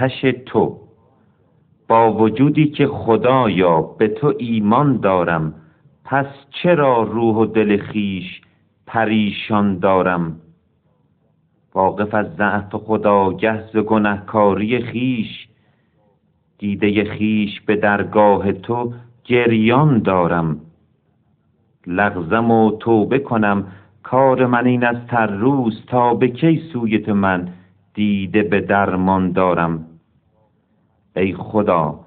آتش تو. با وجودی که خدایا به تو ایمان دارم پس چرا روح و دل خیش پریشان دارم؟ واقف از ضعف خدا ز گنهکاری خیش. دیده خیش به درگاه تو گریان دارم. لغزم و توبه کنم کار من این از تر روز تا به کی سویت من دیده به درمان دارم؟ ای خدا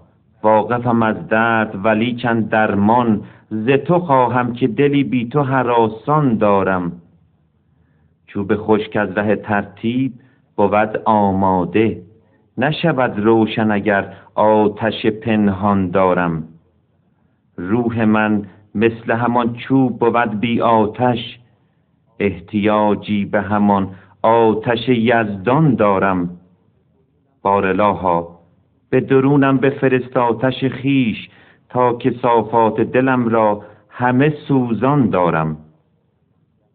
واقفم از درد ولیکن درمان ز تو خواهم که دلی بی تو هراسان دارم. چوب خشک از ره ترتیب بود آماده نشود روشن اگر آتش پنهان دارم. روح من مثل همان چوب بود بی آتش احتیاجی به همان آتش یزدان دارم. بارلاها به درونم فرست آتش خیش تا که صافات دلم را همه سوزان دارم.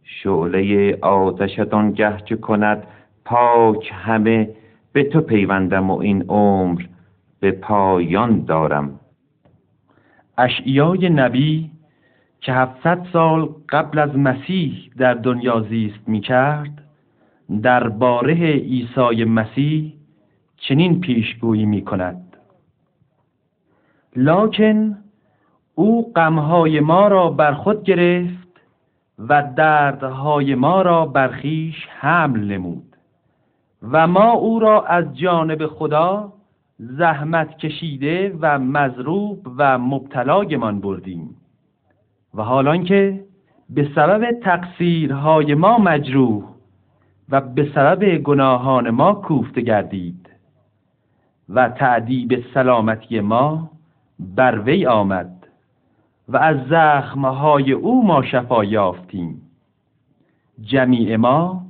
شعله آتشت آنگه کند پاک همه به تو پیوندم و این عمر به پایان دارم. اشعیای نبی که هفتصد سال قبل از مسیح در دنیا زیست می کرد باره عیسی مسیح چنین پیشگویی می کند لاکن او غمهای ما را بر خود گرفت و دردهای ما را بر خویش حمل نمود و ما او را از جانب خدا زحمت کشیده و مضروب و مبتلاگمان بردیم و حالان که به سبب تقصیرهای ما مجروح و به سبب گناهان ما کوفته گردید و تعدیب سلامتی ما بر وی آمد و از زخمهای او ما شفا یافتیم. جمیع ما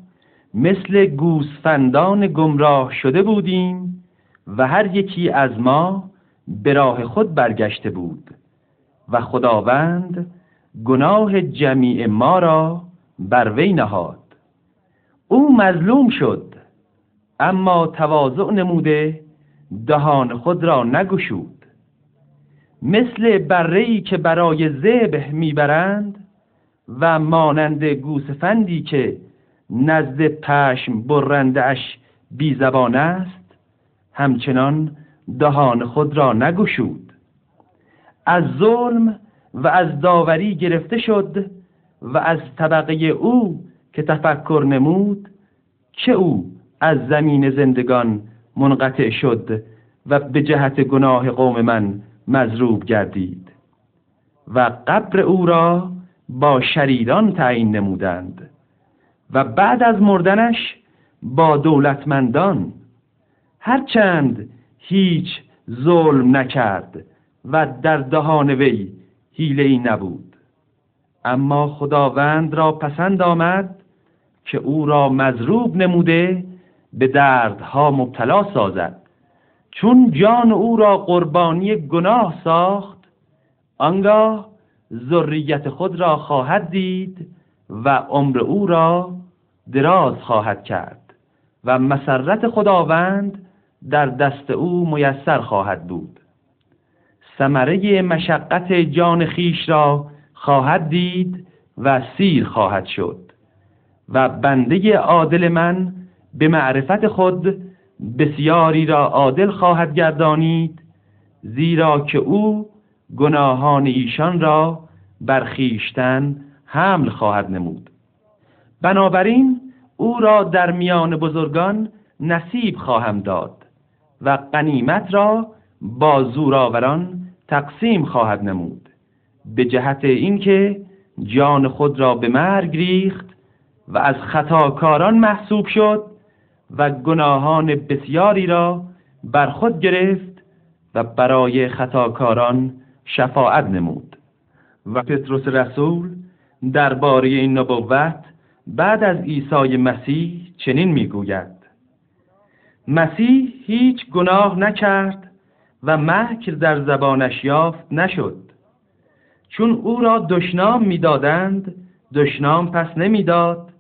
مثل گوسفندان گمراه شده بودیم و هر یکی از ما به راه خود برگشته بود و خداوند گناه جمیع ما را بر وی نهاد. او مظلوم شد اما تواضع نموده دهان خود را نگشود. مثل برهی که برای ذبح می‌برند و مانند گوسفندی که نزد پشم برنده اش بی زبان است همچنان دهان خود را نگشود. از ظلم و از داوری گرفته شد و از طبقه او که تفکر نمود که او از زمین زندگان منقطع شد و به جهت گناه قوم من مضروب گردید و قبر او را با شریدان تعیین نمودند و بعد از مردنش با دولتمندان. هرچند هیچ ظلم نکرد و در دهان وی حیله ای نبود. اما خداوند را پسند آمد که او را مضروب نموده به دردها مبتلا سازد. چون جان او را قربانی گناه ساخت آنگاه ذریت خود را خواهد دید و عمر او را دراز خواهد کرد و مسرت خداوند در دست او میسر خواهد بود. ثمره مشقت جان خیش را خواهد دید و سیر خواهد شد و بنده عادل من به معرفت خود بسیاری را عادل خواهد گردانید زیرا که او گناهان ایشان را برخیشتن حمل خواهد نمود. بنابراین او را در میان بزرگان نصیب خواهم داد و قنیمت را با زورآوران تقسیم خواهد نمود به جهت اینکه جان خود را به مرگ ریخت و از خطاکاران محسوب شد. و گناهان بسیاری را بر خود گرفت و برای خطاکاران شفاعت نمود. و پتروس رسول درباره این نبوت بعد از عیسی مسیح چنین می‌گوید. مسیح هیچ گناه نکرد و مکر در زبانش یافت نشد. چون او را دشنام می‌دادند دشنام پس نمی‌داد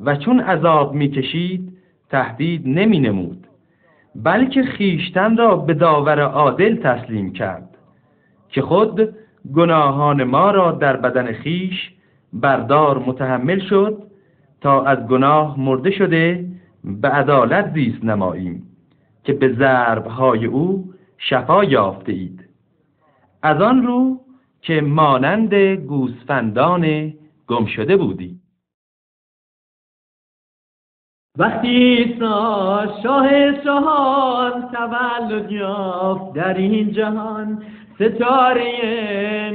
و چون عذاب می‌کشید تهدید نمی نمود بلکه خیشتن را به داور عادل تسلیم کرد که خود گناهان ما را در بدن خیش بردار متحمل شد تا از گناه مرده شده به عدالت زیست نماییم که به ضربهای او شفا یافته اید. از آن رو که مانند گوسفندان گم شده بودی. وقتی ایسا شاه شاهان تولد یافت در این جهان ستاره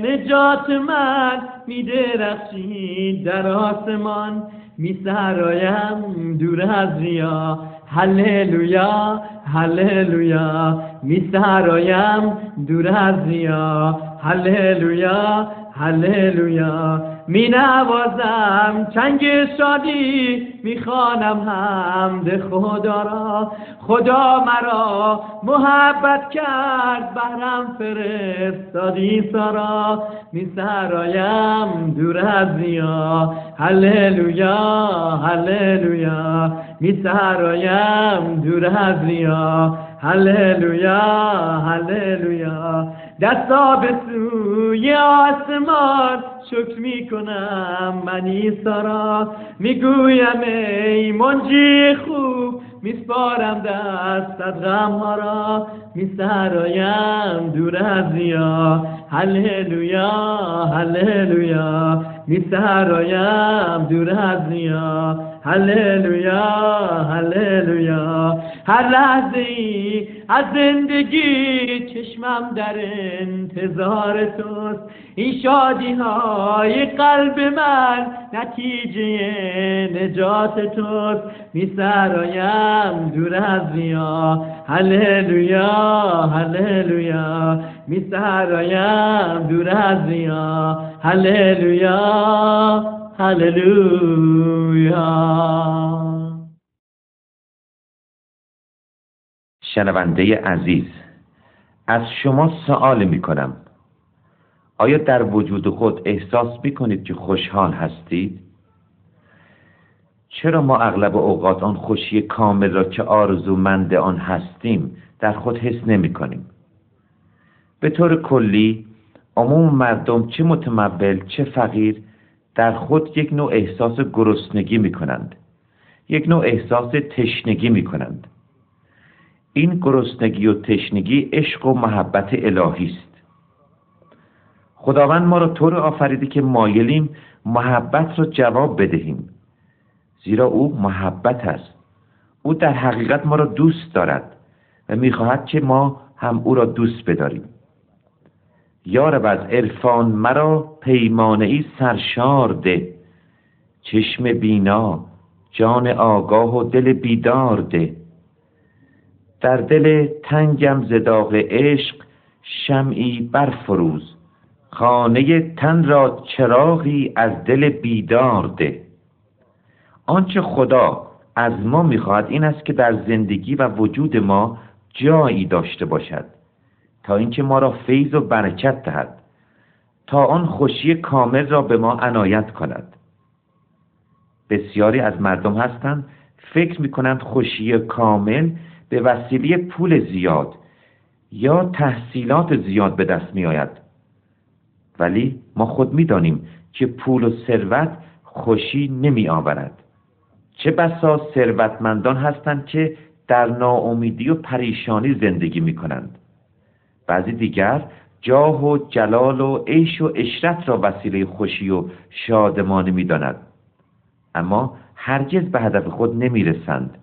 نجات من می درخشید در آسمان. می سرایم دور از ریا هللویا هللویا. می سرایم دور از ریا هللویا هللویا. می نوازم چنگ شادی می خانم حمد خدا را. خدا مرا محبت کرد بهرم فرستادی سارا می سرایم دور از ریا هللویا هللویا. می سرایم دور از ریا هللویا هللویا. دستا به سوی آسمان شکر می کنم من ایسا را می‌گویم ای منجی خوب میسپارم دستت غم ها را. میسرایم دور از ریا هللویا هللویا. میسرایم دور از ریا هللویا هللویا. هر لحظه ای از زندگی چشمم در انتظار توست. این شادی های قلب من نتیجه نجات توست. می سرایم دور از ریا. هللویا هللویا. می سرایم دور از ریا. هللویا هللویا. شنونده عزیز از شما سوال می کنم آیا در وجود خود احساس می کنید که خوشحال هستید؟ چرا ما اغلب اوقات آن خوشی کامل را که آرزومند آن هستیم در خود حس نمی کنیم؟ به طور کلی عموم مردم چه متمول چه فقیر در خود یک نوع احساس گرسنگی می کنند یک نوع احساس تشنگی می کنند این گرسنگی و تشنگی عشق و محبت الهی است. خداوند ما را طور آفریده که مایلیم محبت را جواب بدهیم. زیرا او محبت است. او در حقیقت ما را دوست دارد و می‌خواهد که ما هم او را دوست بداریم. یارب از عرفان مرا پیمانه ای سرشار ده. چشم بینا جان آگاه و دل بیدار ده. در دل تنگم زداغ عشق شمعی برفروز. خانه تن را چراغی از دل بیدار ده. آنچه خدا از ما می‌خواهد این است که در زندگی و وجود ما جایی داشته باشد تا اینکه ما را فیض و برکت دهد تا آن خوشی کامل را به ما عنایت کند. بسیاری از مردم هستند فکر می‌کنند خوشی کامل به وسیله پول زیاد یا تحصیلات زیاد به دست می آید. ولی ما خود می دانیم که پول و ثروت خوشی نمی آورد. چه بسا ثروتمندان هستند که در ناامیدی و پریشانی زندگی می کنند. بعضی دیگر جاه و جلال و عیش و اشرت را وسیله خوشی و شادمانی می داند. اما هرگز به هدف خود نمی رسند.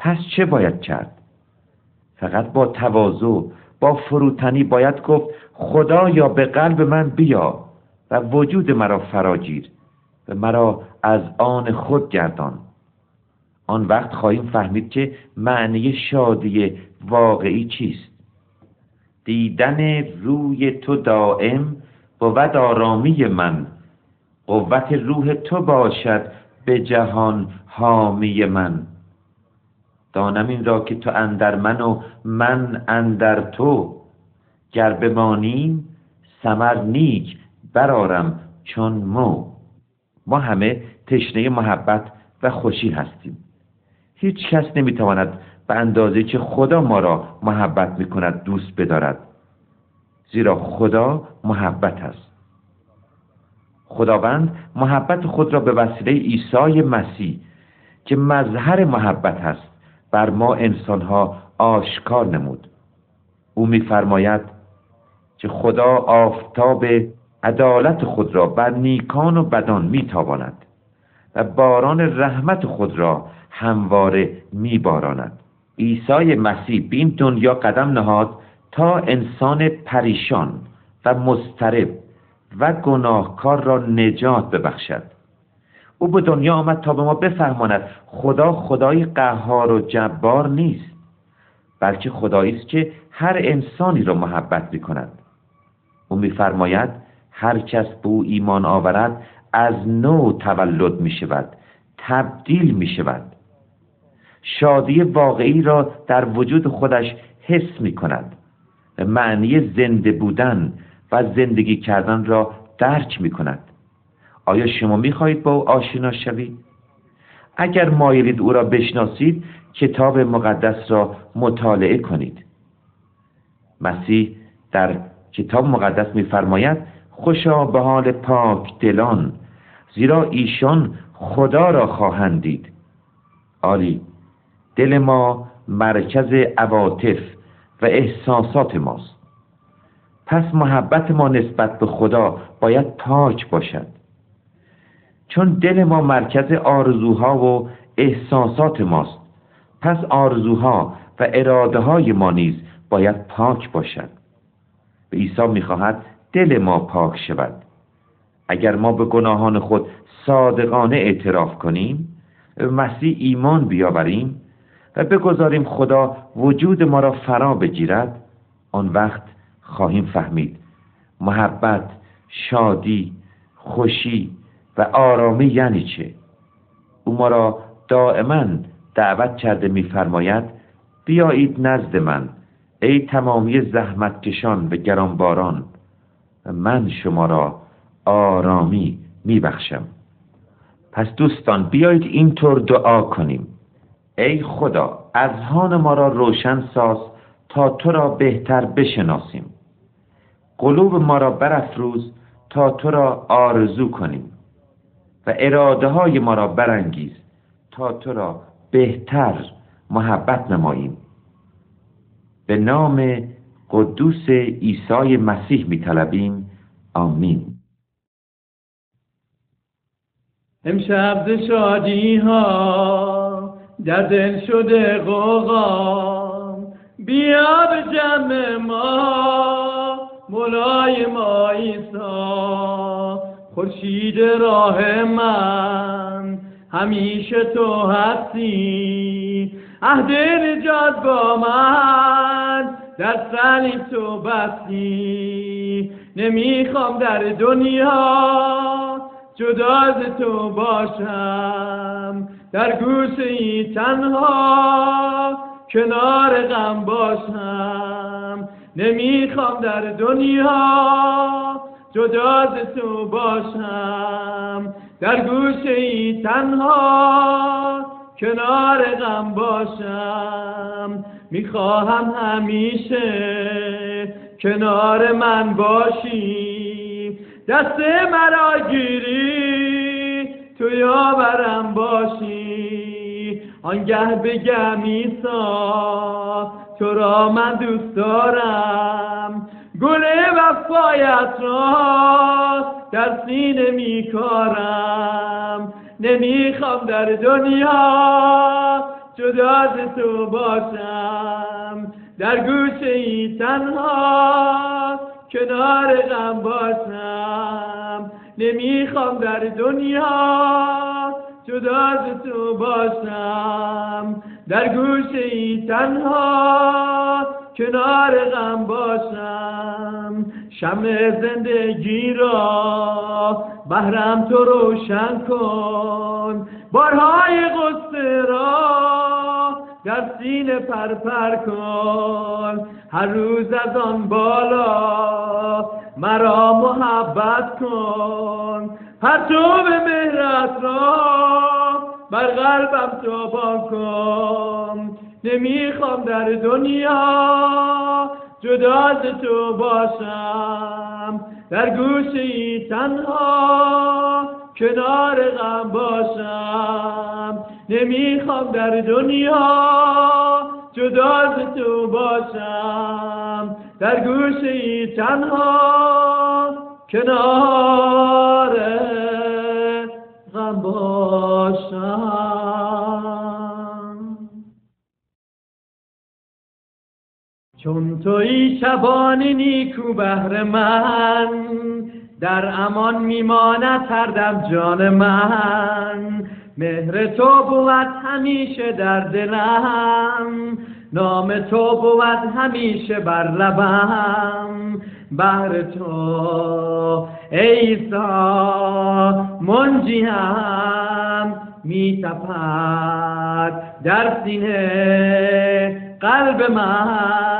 پس چه باید کرد؟ فقط با تواضع با فروتنی باید گفت خدایا به قلب من بیا و وجود مرا فراگیر و مرا از آن خود گردان. آن وقت خواهیم فهمید که معنی شادی واقعی چیست. دیدن روی تو دائم بود آرامی من. قوت روح تو باشد به جهان حامی من. دانم این را که تو اندر من و من اندر تو. گر بمانیم سمر نیک برارم چون مو. ما همه تشنه محبت و خوشی هستیم. هیچ کس نمی‌تواند به اندازه که خدا ما را محبت می‌کند دوست بدارد. زیرا خدا محبت است. خداوند محبت خود را به وسیله عیسی مسیح که مظهر محبت است بر ما انسانها آشکار نمود. او میفرماید که خدا آفتاب عدالت خود را بر نیکان و بدان میتاباند و باران رحمت خود را همواره میباراند. عیسی مسیح به این دنیا قدم نهاد تا انسان پریشان و مضطرب و گناهکار را نجات ببخشد. او به دنیا آمد تا به ما بفهماند خدا خدای قهار و جبار نیست بلکه خدایی است که هر انسانی را محبت می کند او میفرماید هر کس به او ایمان آورد از نو تولد می شود تبدیل می شود شادی واقعی را در وجود خودش حس می کند معنی زنده بودن و زندگی کردن را درک می کند آیا شما می خواهید با او آشنا شوید؟ اگر مایلید او را بشناسید کتاب مقدس را مطالعه کنید. مسیح در کتاب مقدس میفرماید خوشا به حال پاک دلان زیرا ایشان خدا را خواهند دید آری دل ما مرکز عواطف و احساسات ماست. پس محبت ما نسبت به خدا باید پاک باشد. چون دل ما مرکز آرزوها و احساسات ماست. پس آرزوها و اراده های ما نیز باید پاک باشد به عیسی می‌خواهد دل ما پاک شود. اگر ما به گناهان خود صادقانه اعتراف کنیم مسیح ایمان بیاوریم و بگذاریم خدا وجود ما را فرا بگیرد آن وقت خواهیم فهمید. محبت شادی خوشی و آرامی یعنی چه؟ او ما را دائما دعوت کرده میفرماید بیایید نزد من ای تمامی زحمتکشان و گرانباران من شما را آرامی میبخشم. پس دوستان بیایید اینطور دعا کنیم. ای خدا اذهان ما را روشن ساز تا تو را بهتر بشناسیم. قلوب ما را برافروز تا تو را آرزو کنیم. و اراده های ما را برانگیز تا تو را بهتر محبت نماییم. به نام قدوس عیسی مسیح می طلبیم آمین. امشب ز شادی ها در دل شده قوقام بیا به جمع ما مولای ما ایسا خورشید راه من همیشه تو هستی. عهد نجات با من در صلیب تو بستی. نمی‌خوام در دنیا جدا از تو باشم. در گوشه ای تنها کنار غم باشم. نمی‌خوام در دنیا جدا از تو باشم. در گوشه ای تنها کنار غم باشم. می‌خواهم همیشه کنار من باشی. دست مرا گیری تو یاورم باشی. آنگه بگم ایسا تو را من دوست دارم. گل وفایت را در سینه میکارم. نمی‌خوام در دنیا جدا از تو باشم. در گوشه ای تنها کنار غم باشم. نمی‌خوام در دنیا جدا از تو باشم. در گوشه ای تنها کنار غم باشم شم زندگی را. بهرم تو روشن کن بارهای غصه را. در سینه پرپر کن هر روز از آن بالا. مرا محبت کن پرتو مهرت را. بر قلبم تو کن. نمی‌خوام در دنیا جدا از تو باشم. در گوشه تنها کنار غم باشم. نمی‌خوام در دنیا جدا از تو باشم. در گوشه تنها کنار غم باشم. چون توی شبان نیکو بهر من در امان میماند هر جان من. مهر تو بود همیشه در دلم نام تو بود همیشه بر لبم. بهر تو ایسا منجیم می تپد در سینه قلب من.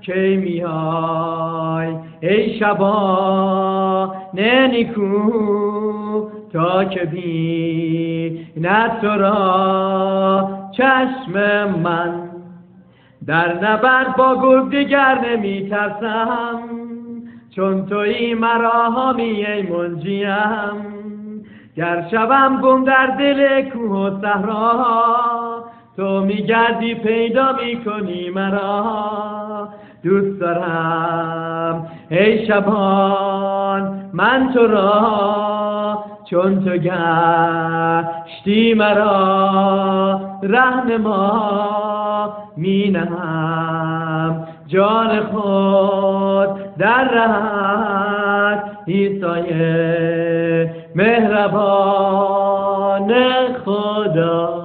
کی میای ای شبا نیکو تا که بی تو را چشم من. در نبرد با گرگ دیگر نمی ترسم چون توی مرا همی ای منجیم. گر شبم گم در دل کوه و صحرا تو میگردی پیدا می‌کنی مرا. دوست دارم. ای شبان من تو را چون تو گشتی مرا رهنما می نهم جان خود در رهت ایسای مهربان خدا.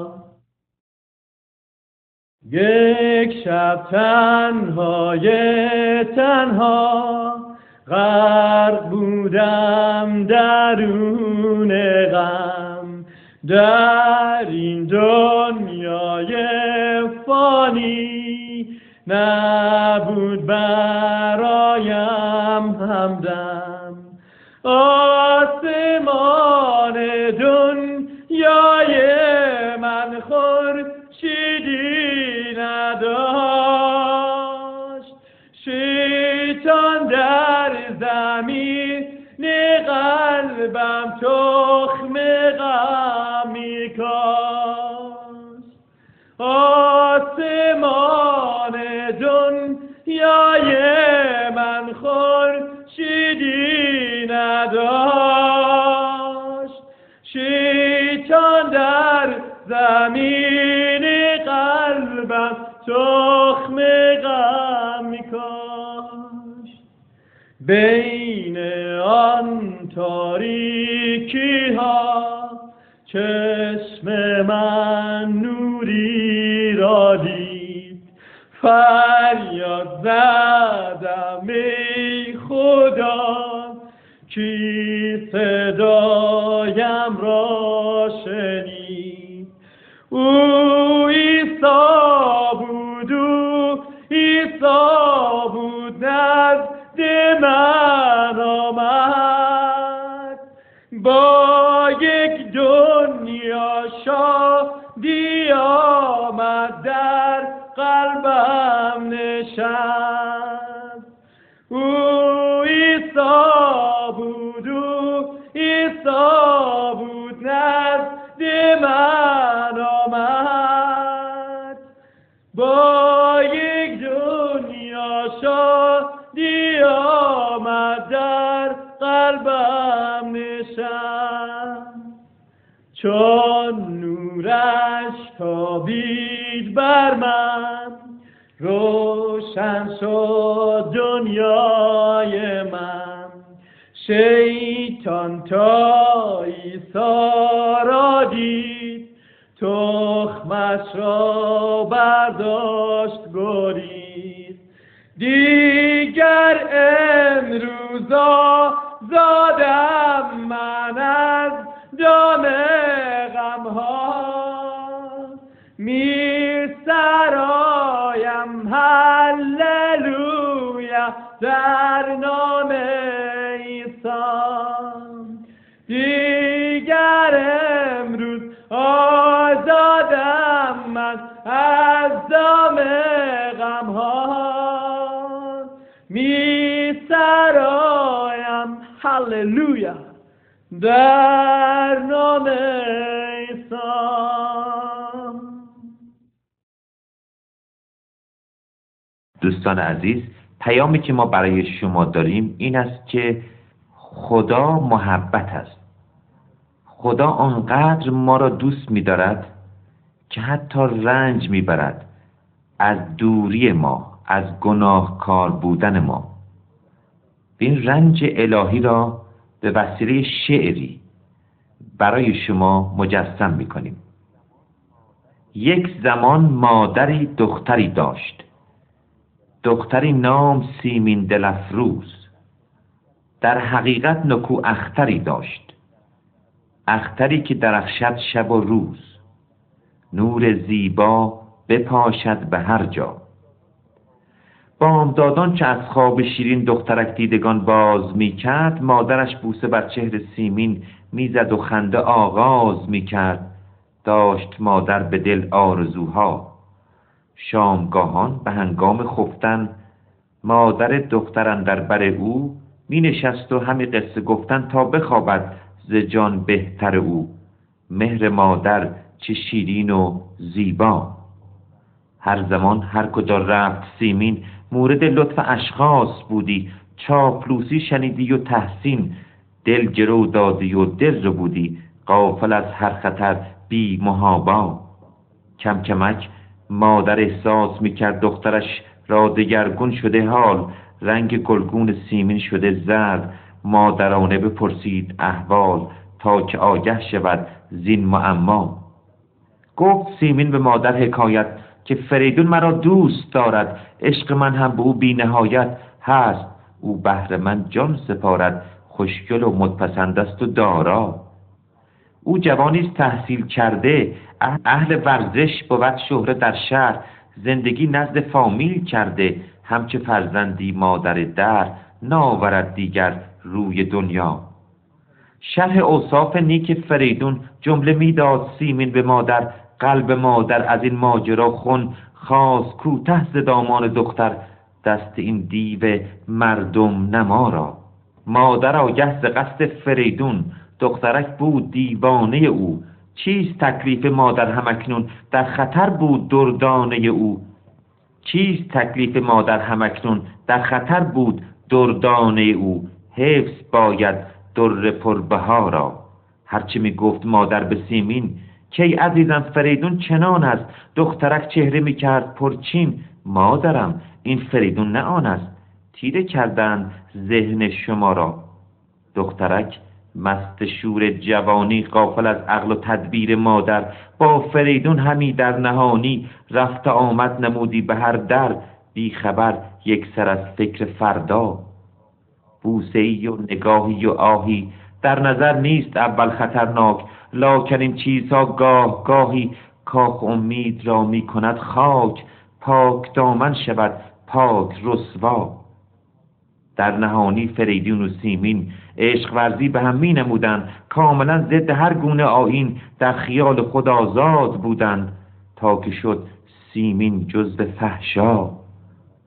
یک شب تنهای تنها غرق بودم درون غم. در این دنیای فانی نبود برایم همدم. آسمان دنیای قلبم تخم غم میکاست آسمان دنیای من خورشیدی نداشت. شیطان در زمین قلبم تخم غم میکاشت بین آن تاریکی ها چشم من نوری را دید. فریاد زدم ای خدا کی صدایم را شنید. او نشست او ایسا بود او ایسا بود نزد من آمد. با یک دنیا شادی آمد در قلبم نشست. چون نورش تابید بر من روشن شد دنیای من. شیطان تا ایسا را دید تخمش را برداشت گریز دیگر امروزا زادم من در نام عیسی. دیگر امروز آزادم من از دام غمها. می سرایم. هللویا. در نام دوستان عزیز پیامی که ما برای شما داریم این است که خدا محبت است. خدا آنقدر ما را دوست می‌دارد که حتی رنج می‌برد از دوری ما از گناهکار بودن ما. این رنج الهی را به وسیله شعری برای شما مجسم می‌کنیم. یک زمان مادری دختری داشت. دختری نام سیمین دلفروز در حقیقت نکو اختری داشت. اختری که درخشد شب و روز. نور زیبا بپاشد به هر جا. بامدادان چه از خواب شیرین دخترک دیدگان باز می کرد مادرش بوسه بر چهر سیمین می‌زد و خنده آغاز می کرد داشت مادر به دل آرزوها. شامگاهان به هنگام خفتن مادر دختران در بر او می نشست و همی قصه گفتن تا بخوابد ز جان بهتر او. مهر مادر چه شیرین و زیبا. هر زمان هر کجا رفت سیمین مورد لطف اشخاص بودی. چاپلوسی شنیدی و تحسین. دل گرو دادی و دل رو بودی. قافل از هر خطر بی محابا. کم کمک مادر احساس می‌کرد دخترش را دگرگون شده حال رنگ گلگون سیمین شده زرد. مادرانه بپرسید احوال تا که آگه شود زین معما. گفت سیمین به مادر حکایت که فریدون مرا دوست دارد عشق من هم به او بینهایت هست. او بهر من جان سپارد خوشگل و مدپسند است و دارا. او جوانی تحصیل کرده اهل ورزش بود شهره در شهر زندگی نزد فامیل کرده همچه فرزندی مادر در ناورد دیگر روی دنیا. شرح اوصاف نیک فریدون جمله می‌داد سیمین به مادر قلب مادر از این ماجرا خون. خاص کوته ز دامان دختر دست این دیو مردم نما را. مادر آگه ز قصد فریدون دخترک بود دیوانه او. چیست تکلیف مادر همکنون در خطر بود دردانه او؟ چیست تکلیف مادر همکنون در خطر بود دردانه او؟ حفظ باید در پربها را. هرچه می گفت مادر به سیمین کی عزیزم فریدون چنان است؟ دخترک چهره می کرد پرچین. مادرم این فریدون نه آن است. تیره کردند ذهن شما را. دخترک؟ مست شور جوانی غافل از عقل و تدبیر مادر. با فریدون همی در نهانی رفت آمد نمودی به هر در. بی خبر یک سر از فکر فردا. بوسه ای و نگاهی و آهی در نظر نیست اول خطرناک. لاکن این چیزها گاه گاهی کاخ امید را می کند خاک. پاک دامن شود پاک رسوا. در نهانی فریدون و سیمین عشق ورزی به هم می نمودند کاملا ضد هر گونه آین در خیال خود آزاد بودند. تا که شد سیمین جزو فحشا.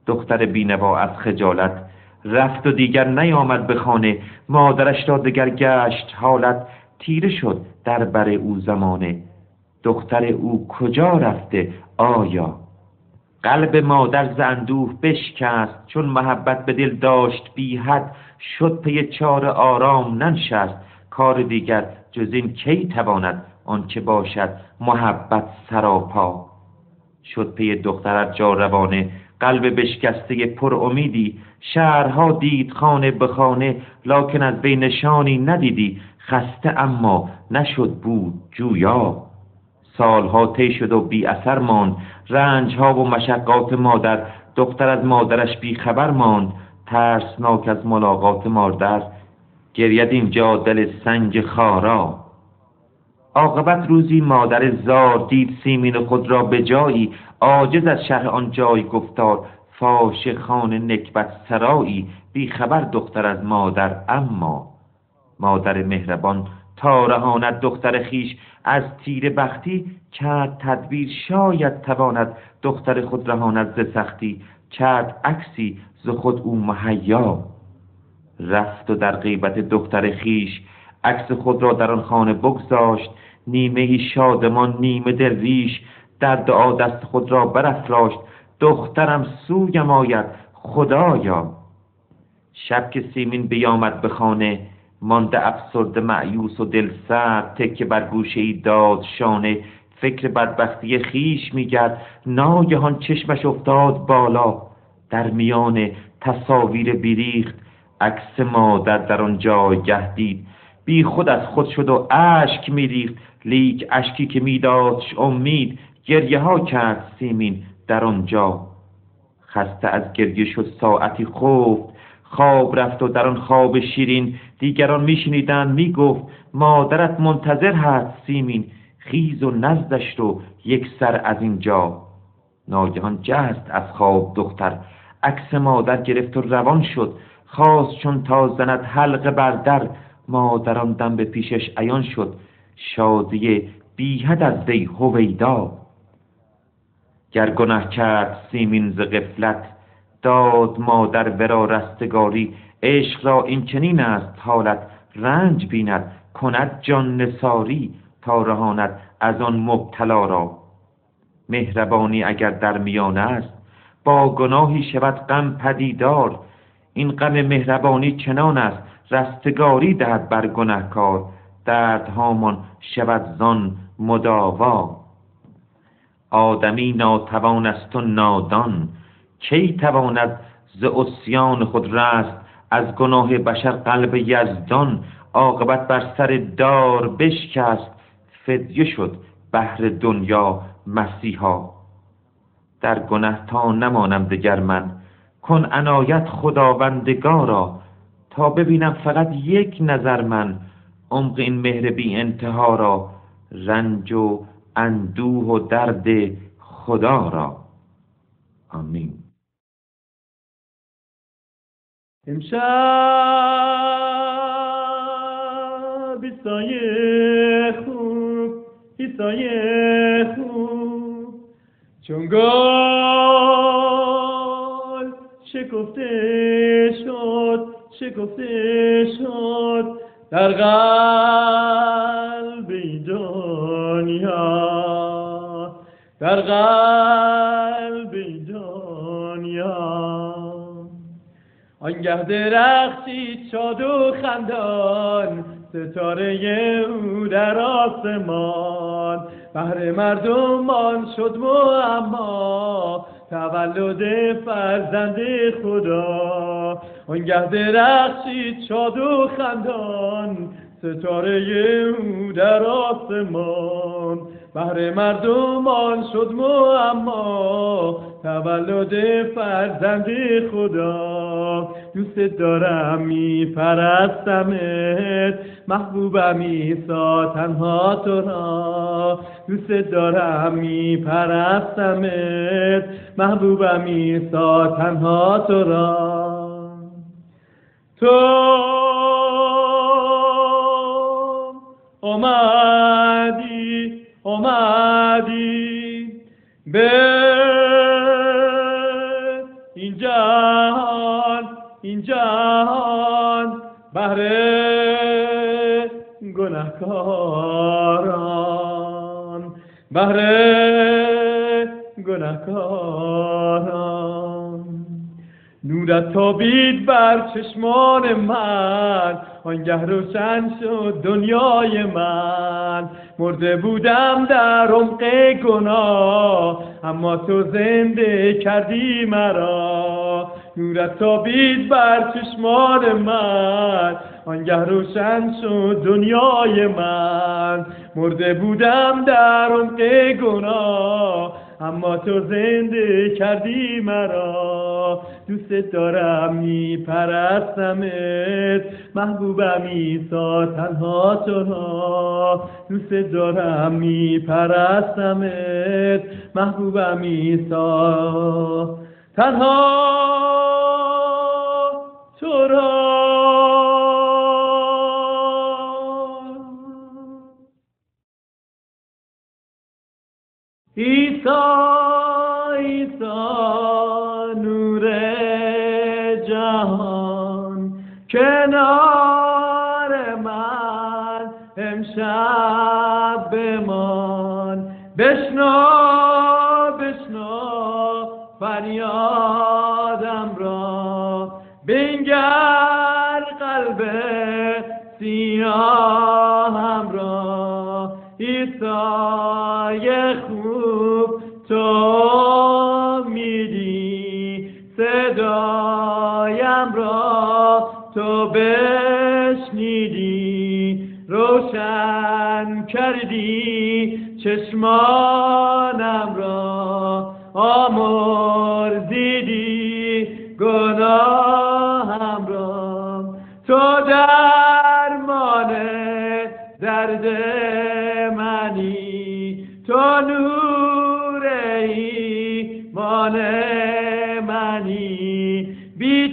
دختر بینوا از خجالت رفت و دیگر نیامد به خانه. مادرش را دگر گشت. حالت تیره شد در بر او زمانه. دختر او کجا رفته؟ آیا قلب مادر زندوه بشکست چون محبت به دل داشت بی حد شد پی چار آرام ننشست. کار دیگر جز این کی تواند آنچه باشد؟ محبت سراپا. شد پی دخترت جا روانه قلب بشکسته پر امیدی. شهرها دید خانه به خانه لکن از بین نشانی ندیدی. خسته اما نشد بود جویا. سالها طی شد و بی اثر ماند. رنجها و مشقات مادر دختر از مادرش بی خبر ماند. ترسناک از ملاقات مادر گرید اینجا دل سنگ خارا. عاقبت روزی مادر زار دید سیمین خود را به جایی. عاجز از شهر آن جای گفتار فاش خان نکبت سرایی. بی خبر دختر از مادر اما مادر مهربان تا رهاند دختر خیش از تیر بختی کرد تدبیر شاید تواند دختر خود رهاند ز سختی. کرد عکسی ز خود او مهیا. رفت و در غیبت دختر خیش عکس خود را در آن خانه بگذاشت. نیمه شادمان نیمه درویش. در دعا دست خود را برافراشت. دخترم سویم آید خدایا. شب که سیمین بیامد به خانه مانده افسرده معیوس و دل سرد تکه بر گوشه ای داد شانه. فکر بدبختی خیش میگرد. ناگهان چشمش افتاد بالا. در میان تصاویر بیریخت. عکس مادر در آن جایگه دید. بی خود از خود شد و اشک میریخت. لیک اشکی که میدادش امید. گریه ها کرد سیمین در آنجا. خسته از گریه شد ساعتی خفت. خواب رفت و در آن خواب شیرین دیگران میشنیدند می‌گفت مادرت منتظر هست سیمین. خیز و نزدش رو یک سر از اینجا. ناگهان جست از خواب دختر. عکس مادر گرفت و روان شد. خواست چون تا زند بر در مادران دم به پیشش عیان شد. شادی بیهد از وی هویدا. گر گنه کرد سیمین ز غفلت داد مادر ورا رستگاری عشق را این چنین است حالت رنج بیند کند جان نساری تا رهاند از آن مبتلا را. مهربانی اگر در میان است با گناهی شود غم پدیدار. این غم مهربانی چنان است رستگاری دهد بر گنهکار. دردهامان شود زان مداوا. آدمی ناتوان است و نادان کی تواند ز عصیان خود رست؟ از گناه بشر قلب یزدان عاقبت بر سر دار بشکست. فدیه شد بهر دنیا مسیحا. در گنه تا نمانم دگر من. کن عنایت خداوندگارا. تا ببینم فقط یک نظر من. عمق این مهر بی انتها را. رنج و اندوه و درد خدا را. آمین. امشب ایسای خوب ایسای خوب. چون گل شکفته شد شکفته شد در قلب دنیا. در قلب آنگه درخشید شاد و خندان ستاره او در آسمان. بهر مردمان شد معما تولد فرزند خدا. آنگه درخشید شاد و خندان ستاره او در آسمان. بهر مردمان شد معما تولد فرزند خدا. دوست دارم می پرستمت محبوبم ایسا تنها تو را. دوست دارم می پرستمت محبوبم ایسا تنها تو را. تو اومدی اومدی. به این جهان بهر گناهکاران. بهر گناهکاران. نورت تابید بر چشمان من. آنگه روشن شد دنیای من. مرده بودم در عمق گناه. اما تو زنده کردی مرا. نورت تابید بر چشمان من. آنگه روشن شد دنیای من. مرده بودم در عمق گناه اما تو زنده کردی مرا. دوست دارم میپرستمت. محبوبم ایسا تنها تنها. دوست دارم میپرستمت. محبوبم ایسا تنها. را ایسا ایسا جهان کنار من امشب بمان بشنو بشنو فریادم را ایسای خوب تو میدی صدایم را تو بشنیدی روشن کردی چشمانم را آمرزیدی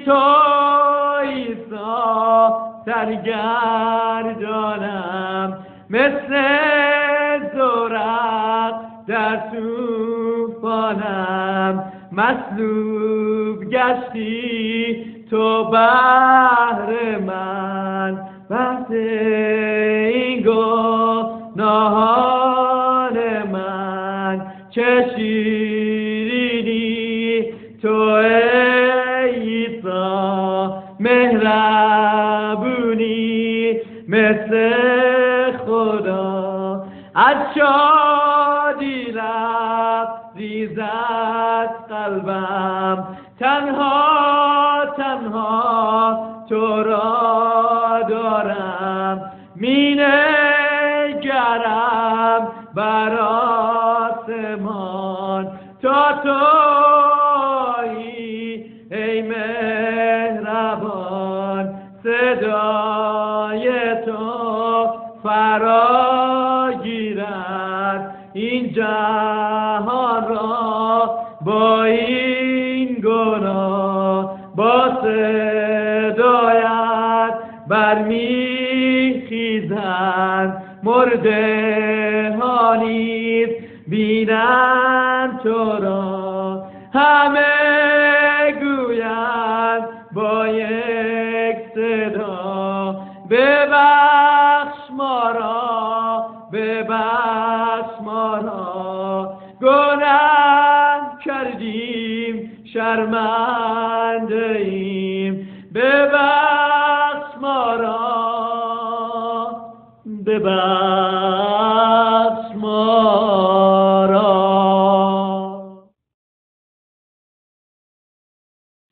تو ایسا سرگردانم مثل زورق در توفانم مصلوب گشتی تو بهر من. بحث این گناهان من. چه شادی ریزد قلبم. تنها تنها تو را صدایت برمیخیزند مرده ها نیز بینند تو را. همه گویند با یک صدا. ببخش ما را ببخش ما را. گناه کردیم شرمنده ببخش ما را.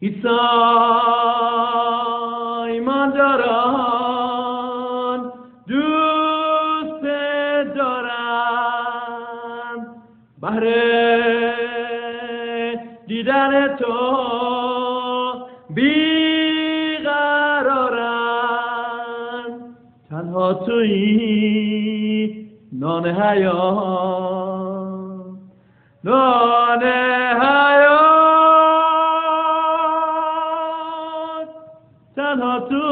عیسی ایمانداران دوست دارم بهر دیدن تو بیقرارم تنها تویی نان حیات. نان حیات تنها تویی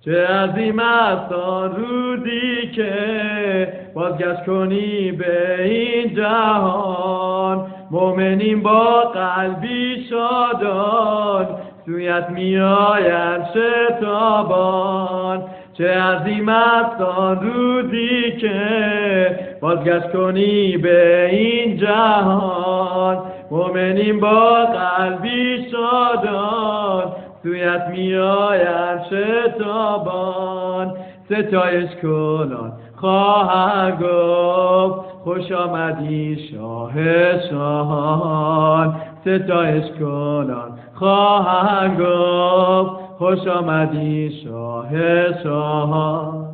چه عظیم است آن روزی که بازگشت کنی به این جهان. مؤمنین با قلبی شادان. سویت میآیند شتابان چه عظیم است آن روزی که بازگشت کنی به این جهان. مؤمنین با قلبی شادان سویت میآیند شتابان. ستایش کنان خواهر گفت خوش آمدی شاه شاهان. ستایش کنان خواهر گفت خوش آمدی شاه شاهان